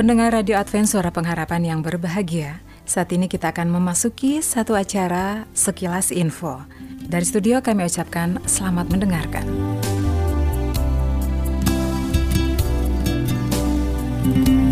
Pendengar Radio Advent Suara Pengharapan yang berbahagia, saat ini kita akan memasuki satu acara sekilas info. Dari studio kami ucapkan selamat mendengarkan. Allah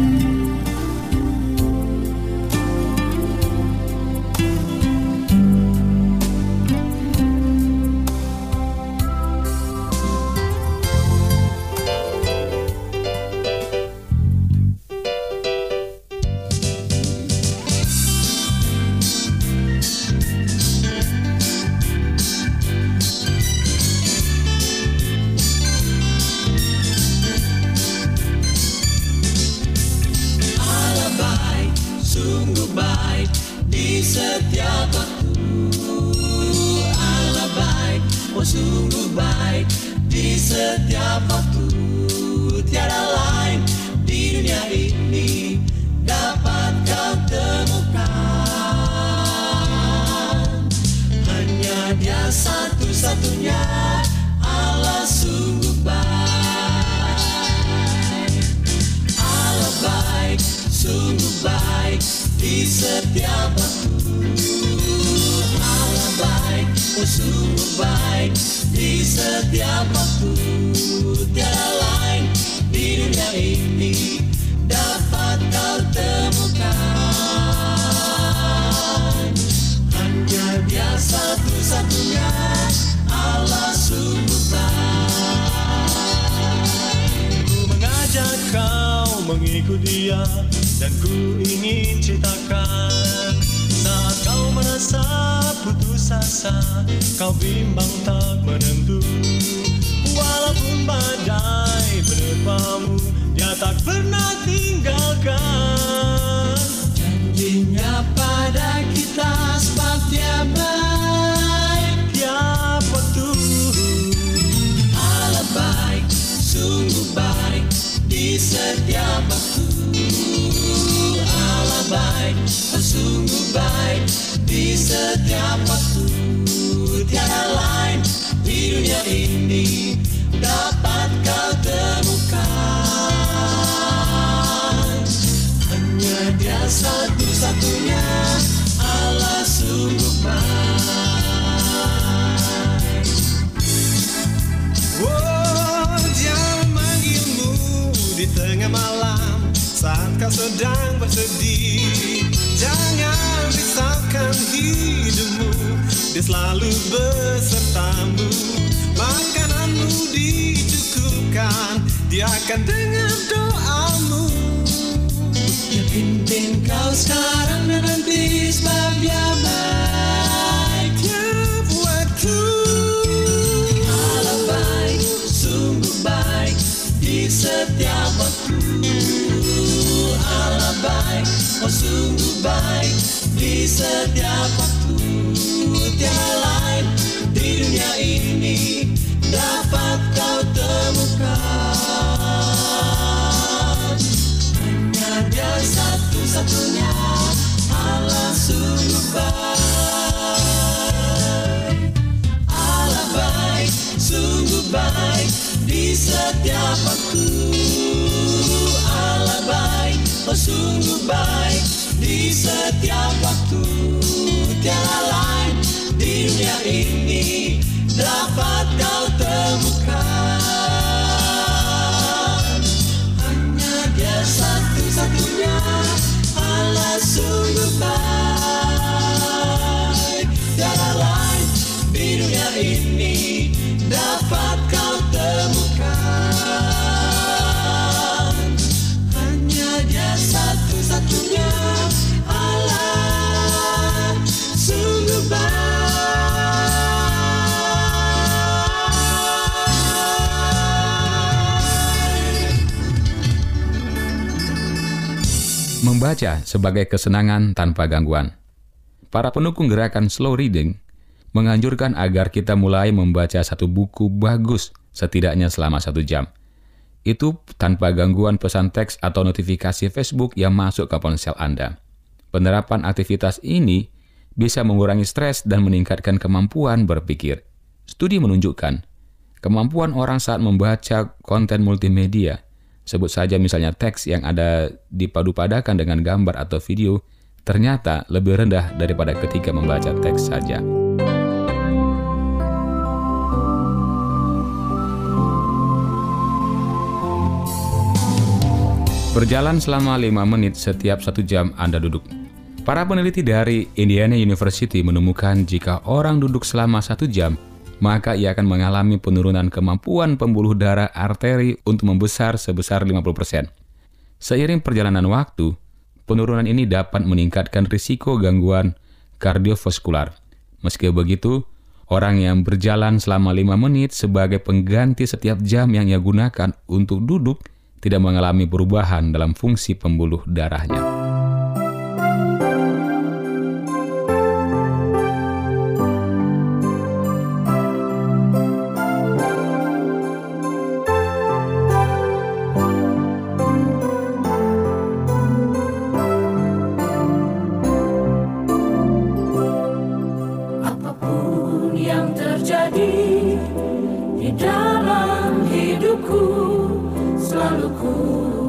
di setiap waktu. Allah baik, oh sungguh baik di setiap waktu. Tiada lain di dunia ini dapat kau temukan. Hanya dia satu-satunya Allah sungguh baik. Allah baik, sungguh baik di setiap baik di setiap waktu. Tiada lain di dunia ini dapat kau temukan. Hanya dia satu-satunya Allah baik. Ku mengajak kau mengikut dia dan ku ingin ceritakan saat kau merasa putus asa, kau bimbang tak menentu. Walaupun badai menerpamu, dia tak pernah tinggalkan. Janjinya pada kita sebab dia baik tiap waktu. Allah baik, sungguh baik di setiap waktu. Allah baik, sungguh baik di setiap waktu. Tiada lain di dunia ini dapat kau temukan. Hanya dia satu-satunya Allah sungguh baik. Oh, dia memanggilmu di tengah malam saat kau sedang bersedih. Jangan hidupmu, dia selalu besertamu. Makananmu dicukupkan, dia akan dengar doamu. Dia pimpin kau sekarang dan nanti sebab dia baik. Tiap waktu, Allah baik, sungguh baik di setiap waktu. Allah baik, oh sungguh baik di setiap waktu. Tiada lain di dunia ini dapat kau Membaca sebagai kesenangan tanpa gangguan. Para pendukung gerakan slow reading menganjurkan agar kita mulai membaca satu buku bagus setidaknya selama satu jam. Itu tanpa gangguan pesan teks atau notifikasi Facebook yang masuk ke ponsel Anda. Penerapan aktivitas ini bisa mengurangi stres dan meningkatkan kemampuan berpikir. Studi menunjukkan kemampuan orang saat membaca konten multimedia, sebut saja misalnya teks yang ada dipadu-padakan dengan gambar atau video, ternyata lebih rendah daripada ketika membaca teks saja. Berjalan selama 5 menit setiap satu jam Anda duduk. Para peneliti dari Indiana University menemukan jika orang duduk selama satu jam, maka ia akan mengalami penurunan kemampuan pembuluh darah arteri untuk membesar sebesar 50%. Seiring perjalanan waktu, penurunan ini dapat meningkatkan risiko gangguan kardiovaskular. Meski begitu, orang yang berjalan selama 5 menit sebagai pengganti setiap jam yang ia gunakan untuk duduk tidak mengalami perubahan dalam fungsi pembuluh darahnya. Selalu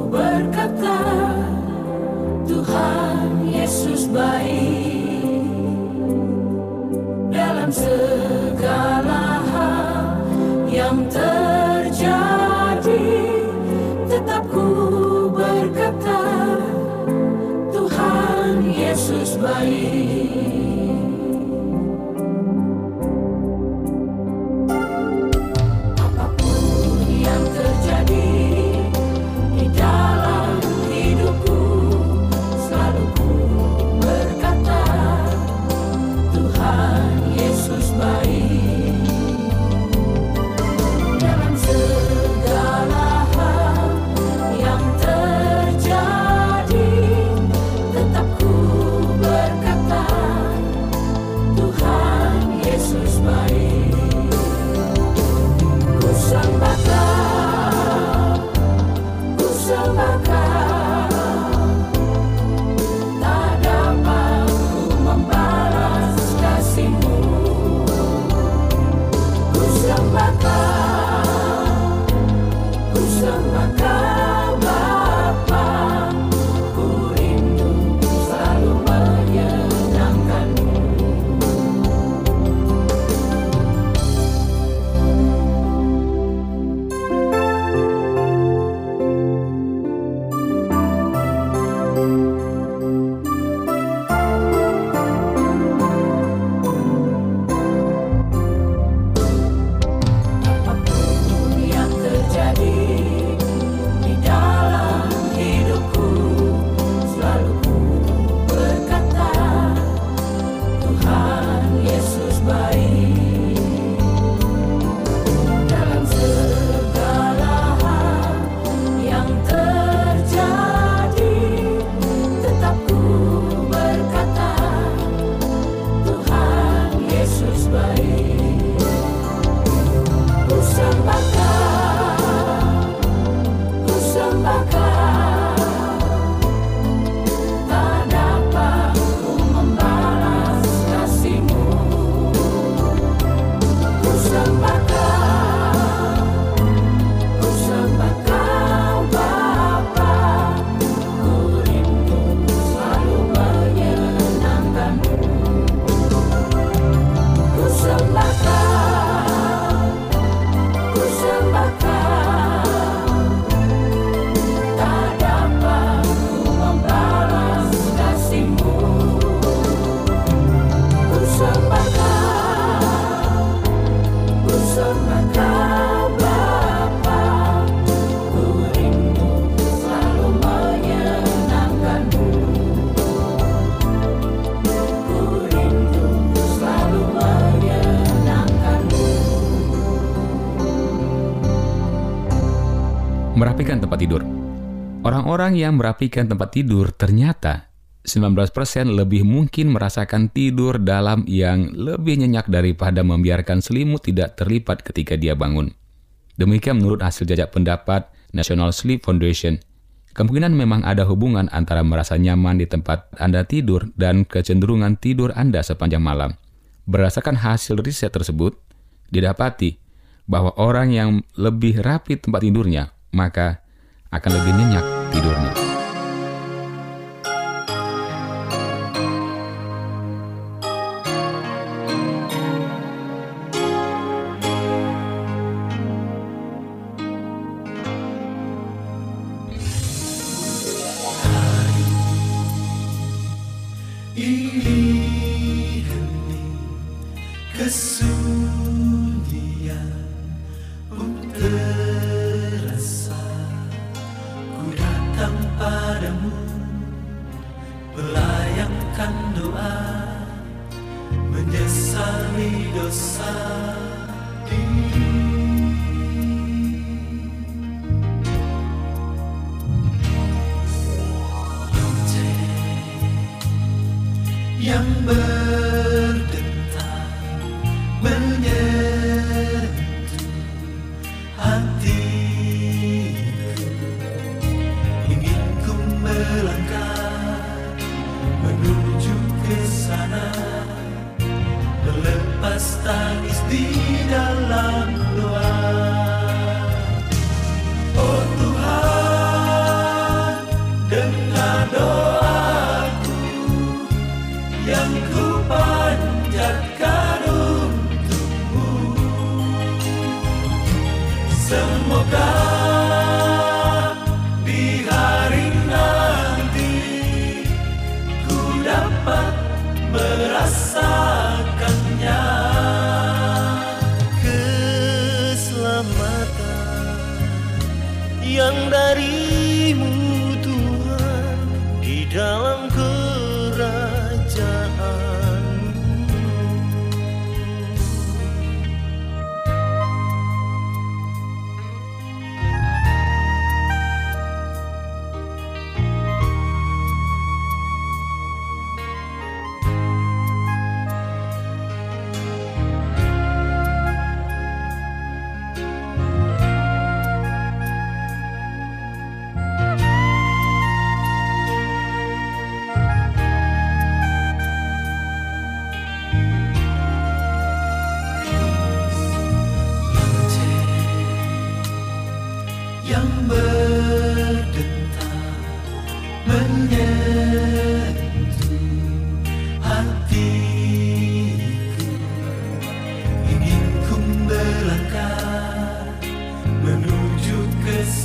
Orang-orang yang merapikan tempat tidur ternyata 19% lebih mungkin merasakan tidur dalam yang lebih nyenyak daripada membiarkan selimut tidak terlipat ketika dia bangun. Demikian menurut hasil jajak pendapat National Sleep Foundation. Kemungkinan memang ada hubungan antara merasa nyaman di tempat Anda tidur dan kecenderungan tidur Anda sepanjang malam. Berdasarkan hasil riset tersebut, didapati bahwa orang yang lebih rapi tempat tidurnya, maka akan lebih nyenyak tidurnya.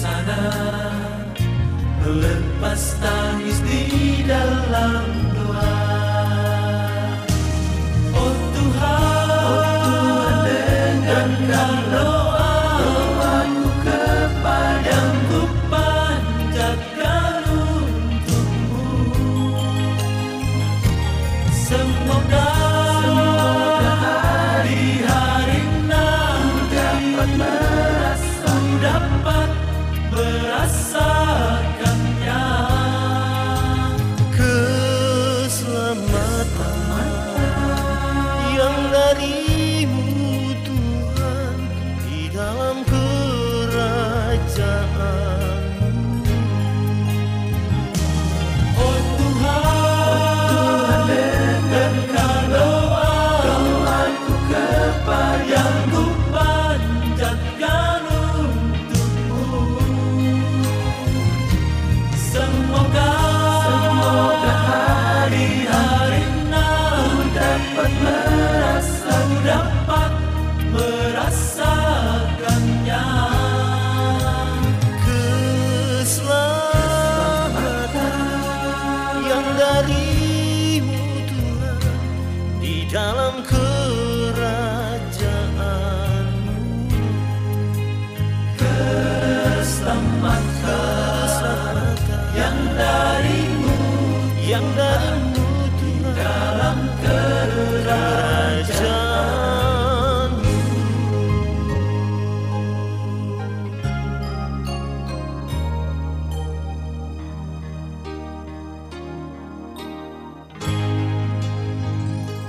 Sana melepas tangis di dalam dalam kerajaanmu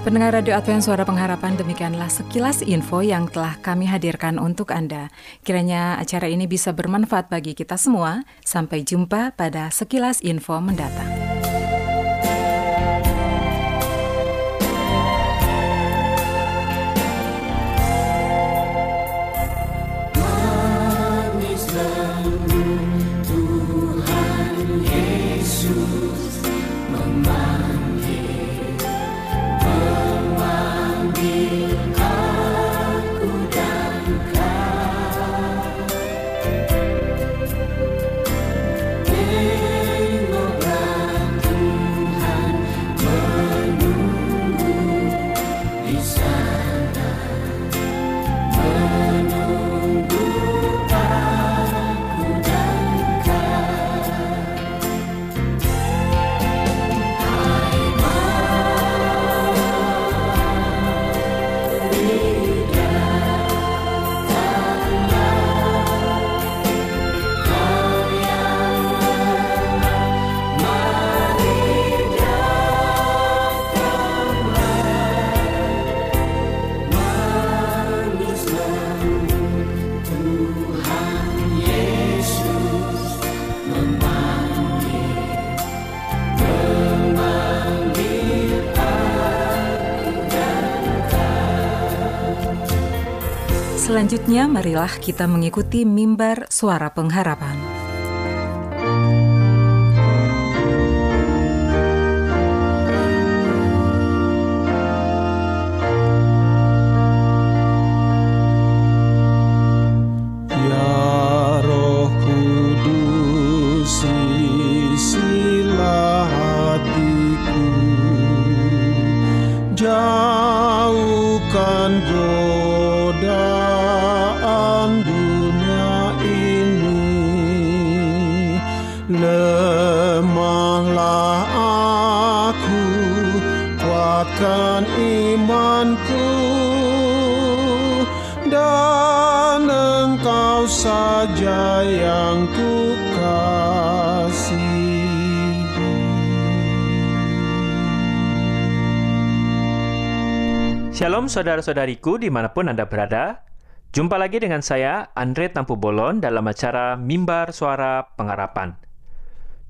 Pendengar Radio Advent Suara Pengharapan, demikianlah sekilas info yang telah kami hadirkan untuk Anda. Kiranya acara ini bisa bermanfaat bagi kita semua. Sampai jumpa pada sekilas info mendatang. Selanjutnya, marilah kita mengikuti mimbar suara pengharapan. Shalom saudara-saudariku di mana pun Anda berada. Jumpa lagi dengan saya, Andre Tampu Bolon, dalam acara Mimbar Suara Pengharapan.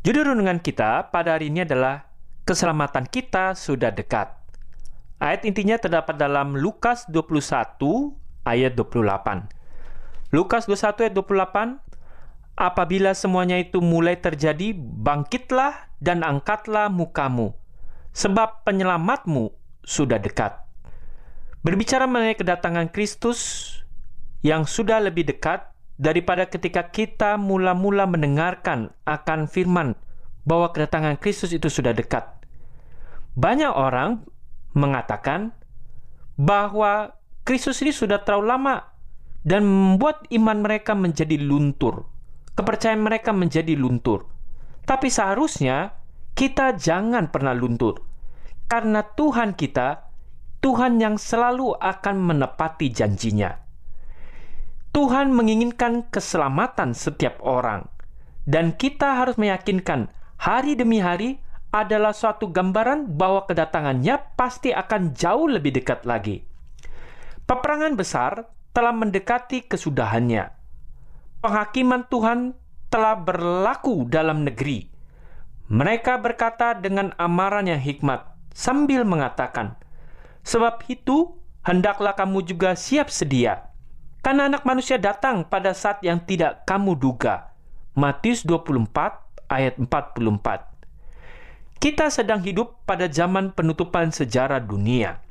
Judul renungan kita pada hari ini adalah Keselamatan kita sudah dekat. Ayat intinya terdapat dalam Lukas 21 ayat 28. Lukas 21 ayat 28, Apabila semuanya itu mulai terjadi, bangkitlah dan angkatlah mukamu, sebab penyelamatmu sudah dekat. Berbicara mengenai kedatangan Kristus yang sudah lebih dekat daripada ketika kita mula-mula mendengarkan akan firman bahwa kedatangan Kristus itu sudah dekat. Banyak orang mengatakan bahwa Kristus ini sudah terlalu lama dan membuat iman mereka menjadi luntur. Kepercayaan mereka menjadi luntur. Tapi seharusnya kita jangan pernah luntur. Karena Tuhan kita Tuhan yang selalu akan menepati janjinya. Tuhan menginginkan keselamatan setiap orang, dan kita harus meyakinkan hari demi hari adalah suatu gambaran bahwa kedatangannya pasti akan jauh lebih dekat lagi. Peperangan besar telah mendekati kesudahannya. Penghakiman Tuhan telah berlaku dalam negeri. Mereka berkata dengan amaran yang hikmat, sambil mengatakan, Sebab itu, hendaklah kamu juga siap sedia. Karena anak manusia datang pada saat yang tidak kamu duga. Matius 24 ayat 44. Kita sedang hidup pada zaman penutupan sejarah dunia.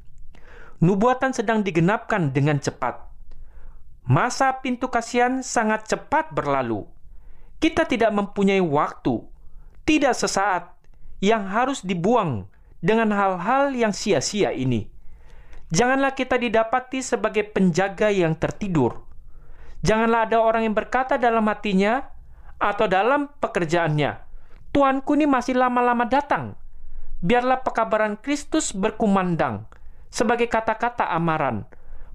Nubuatan sedang digenapkan dengan cepat. Masa pintu kasihan sangat cepat berlalu. Kita tidak mempunyai waktu, tidak sesaat, yang harus dibuang dengan hal-hal yang sia-sia ini. Janganlah kita didapati sebagai penjaga yang tertidur. Janganlah ada orang yang berkata dalam hatinya atau dalam pekerjaannya, Tuanku ini masih lama-lama datang. biarlah pekabaran Kristus berkumandang sebagai kata-kata amaran.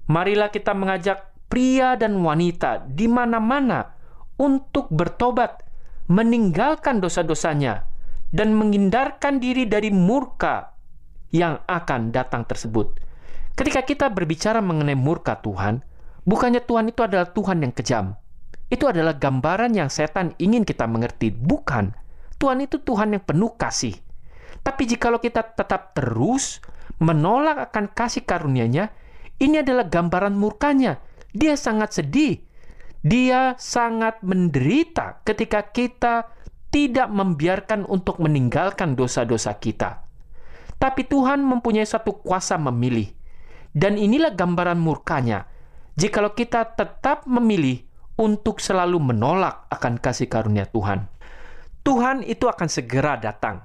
Marilah kita mengajak pria dan wanita di mana-mana untuk bertobat, meninggalkan dosa-dosanya, dan menghindarkan diri dari murka yang akan datang tersebut. Ketika kita berbicara mengenai murka Tuhan, bukannya Tuhan itu adalah Tuhan yang kejam. Itu adalah gambaran yang setan ingin kita mengerti. Bukan. Tuhan itu Tuhan yang penuh kasih. Tapi jikalau kita tetap terus menolak akan kasih karunia-Nya, ini adalah gambaran murkanya. Dia sangat sedih. Dia sangat menderita ketika kita tidak membiarkan untuk meninggalkan dosa-dosa kita. Tapi Tuhan mempunyai satu kuasa memilih. Dan inilah gambaran murkanya. Jikalau kita tetap memilih untuk selalu menolak akan kasih karunia Tuhan. Tuhan itu akan segera datang.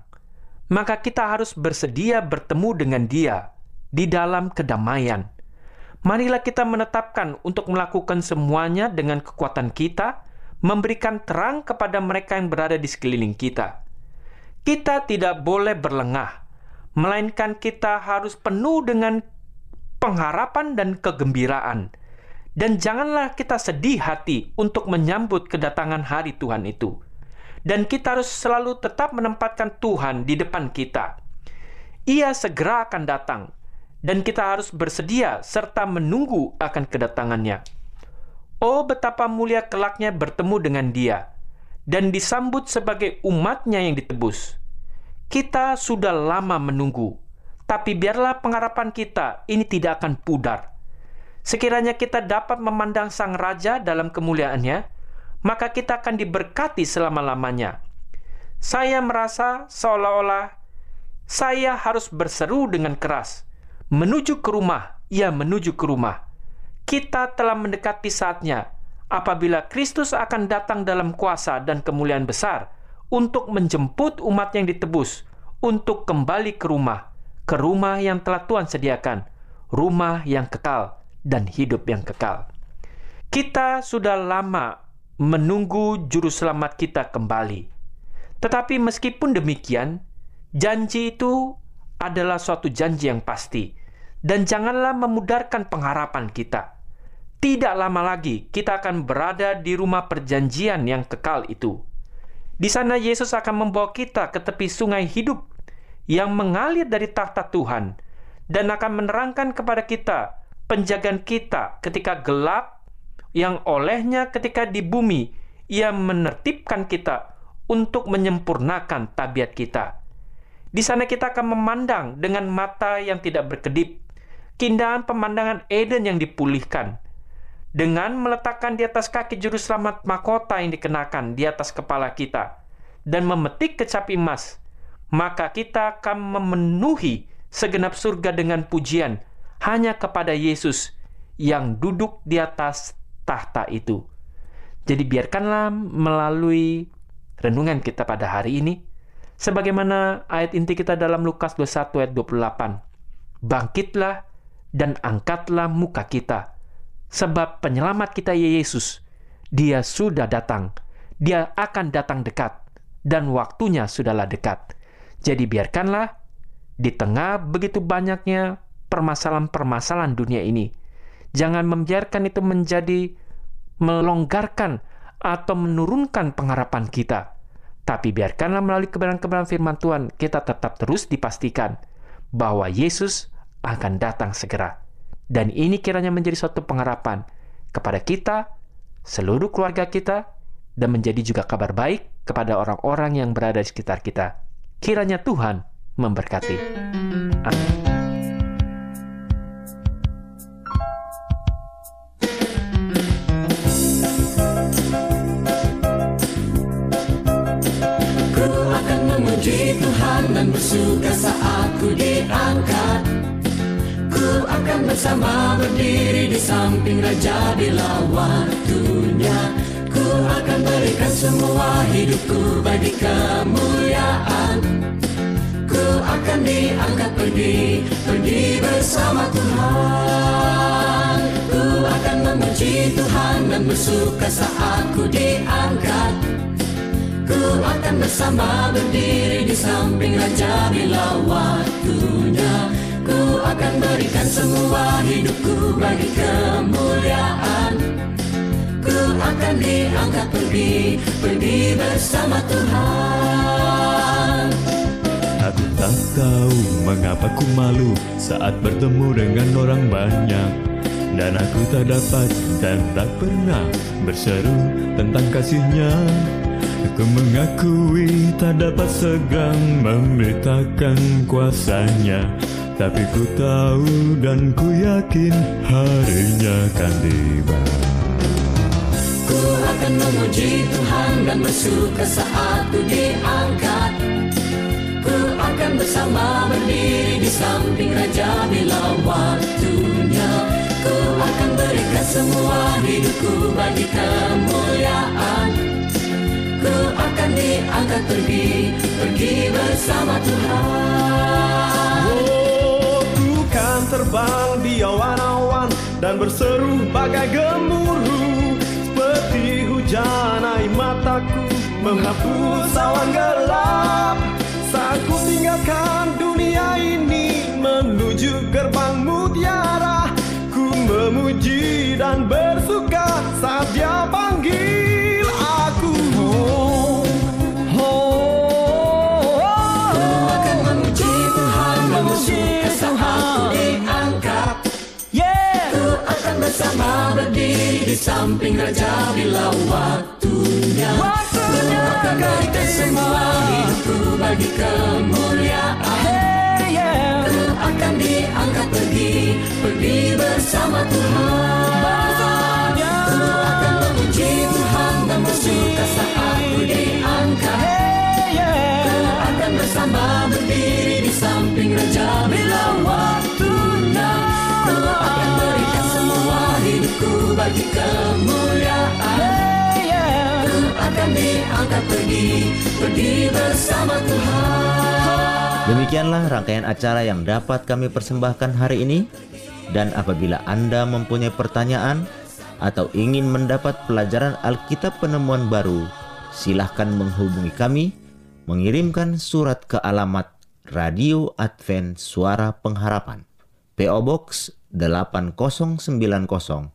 Maka kita harus bersedia bertemu dengan Dia di dalam kedamaian. Marilah kita menetapkan untuk melakukan semuanya dengan kekuatan kita, memberikan terang kepada mereka yang berada di sekeliling kita. Kita tidak boleh berlengah, melainkan kita harus penuh dengan pengharapan dan kegembiraan. Dan janganlah kita sedih hati untuk menyambut kedatangan hari Tuhan itu. Dan kita harus selalu tetap menempatkan Tuhan di depan kita. Ia segera akan datang, dan kita harus bersedia serta menunggu akan kedatangannya. Oh, betapa mulia kelaknya bertemu dengan Dia dan disambut sebagai umatnya yang ditebus. Kita sudah lama menunggu, tapi biarlah pengharapan kita ini tidak akan pudar. Sekiranya kita dapat memandang Sang Raja dalam kemuliaannya, maka kita akan diberkati selama-lamanya. Saya merasa seolah-olah saya harus berseru dengan keras, menuju ke rumah, ya menuju ke rumah. Kita telah mendekati saatnya apabila Kristus akan datang dalam kuasa dan kemuliaan besar untuk menjemput umat yang ditebus untuk kembali ke rumah, ke rumah yang telah Tuhan sediakan, rumah yang kekal dan hidup yang kekal. Kita sudah lama menunggu juru selamat kita kembali. Tetapi meskipun demikian, janji itu adalah suatu janji yang pasti dan janganlah memudarkan pengharapan kita. Tidak lama lagi kita akan berada di rumah perjanjian yang kekal itu. Di sana Yesus akan membawa kita ke tepi sungai hidup yang mengalir dari tahta Tuhan dan akan menerangkan kepada kita penjagaan kita ketika gelap yang olehnya ketika di bumi ia menertibkan kita untuk menyempurnakan tabiat kita. Di sana kita akan memandang dengan mata yang tidak berkedip, keindahan pemandangan Eden yang dipulihkan. Dengan meletakkan di atas kaki juru selamat mahkota yang dikenakan di atas kepala kita dan memetik kecapi emas, maka kita akan memenuhi segenap surga dengan pujian hanya kepada Yesus yang duduk di atas tahta itu. Jadi biarkanlah melalui renungan kita pada hari ini, sebagaimana ayat inti kita dalam Lukas 21 ayat 28. Bangkitlah dan angkatlah muka kita, sebab penyelamat kita Yesus, dia sudah datang, dia akan datang dekat, dan waktunya sudahlah dekat. Jadi biarkanlah di tengah begitu banyaknya permasalahan-permasalahan dunia ini. Jangan membiarkan itu menjadi melonggarkan atau menurunkan pengharapan kita. Tapi biarkanlah melalui kebenaran-kebenaran firman Tuhan, kita tetap terus dipastikan bahwa Yesus akan datang segera. Dan ini kiranya menjadi suatu pengharapan kepada kita, seluruh keluarga kita, dan menjadi juga kabar baik kepada orang-orang yang berada di sekitar kita. Kiranya Tuhan memberkati. Amin. Ku akan memuji Tuhan dan bersuka saat ku diangkat Ku akan bersama berdiri di samping Raja bila waktunya akan berikan semua hidupku bagi kemuliaan Ku akan diangkat pergi, pergi bersama Tuhan. Ku akan memuji Tuhan dan bersuka saat ku diangkat. Ku akan bersama berdiri di samping Raja bila waktunya. Ku akan berikan semua hidupku bagi kemuliaan Ku akan diangkat pergi, pergi bersama Tuhan. Aku tak tahu mengapa ku malu saat bertemu dengan orang banyak. Dan aku tak dapat dan tak pernah berseru tentang kasihnya. Aku mengakui tak dapat segan memberitakan kuasanya. Tapi ku tahu dan ku yakin harinya akan tiba Ku akan memuji Tuhan dan bersuka saat ku diangkat. Ku akan bersama berdiri di samping Raja bila waktunya. Ku akan berikan semua hidupku bagi kemuliaan. Ku akan diangkat pergi, pergi bersama Tuhan. Oh, ku kan terbang di awan-awan dan berseru bagai gemuruh air mataku menghapus awan gelap. Saat ku tinggalkan dunia ini menuju gerbang mutiara ku memuji dan bersuka di samping Raja bila waktunya. Ku akan berikan semua hidupku bagi kemuliaan. Ku akan diangkat pergi, pergi bersama Tuhan. Ku akan memuji Tuhan dan bersuka saat ku diangkat. Ku akan bersama berdiri di samping Raja bila waktunya bagi kemuliaan Ku akan diangkat pergi, pergi bersama Tuhan Demikianlah rangkaian acara yang dapat kami persembahkan hari ini. Dan apabila Anda mempunyai pertanyaan atau ingin mendapat pelajaran Alkitab penemuan baru, silahkan menghubungi kami, mengirimkan surat ke alamat Radio Advent Suara Pengharapan. PO Box 8090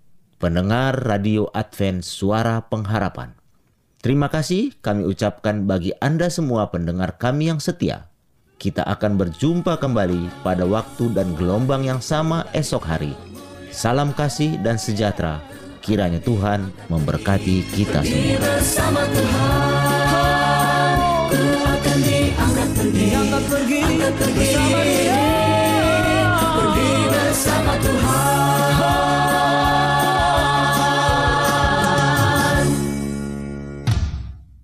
pendengar Radio Advent Suara Pengharapan. Terima kasih kami ucapkan bagi Anda semua pendengar kami yang setia. Kita akan berjumpa kembali pada waktu dan gelombang yang sama esok hari. Salam kasih dan sejahtera. Kiranya Tuhan memberkati kita semua. Tuhan Ku akan diangkat pergi, angkat pergi bersama dia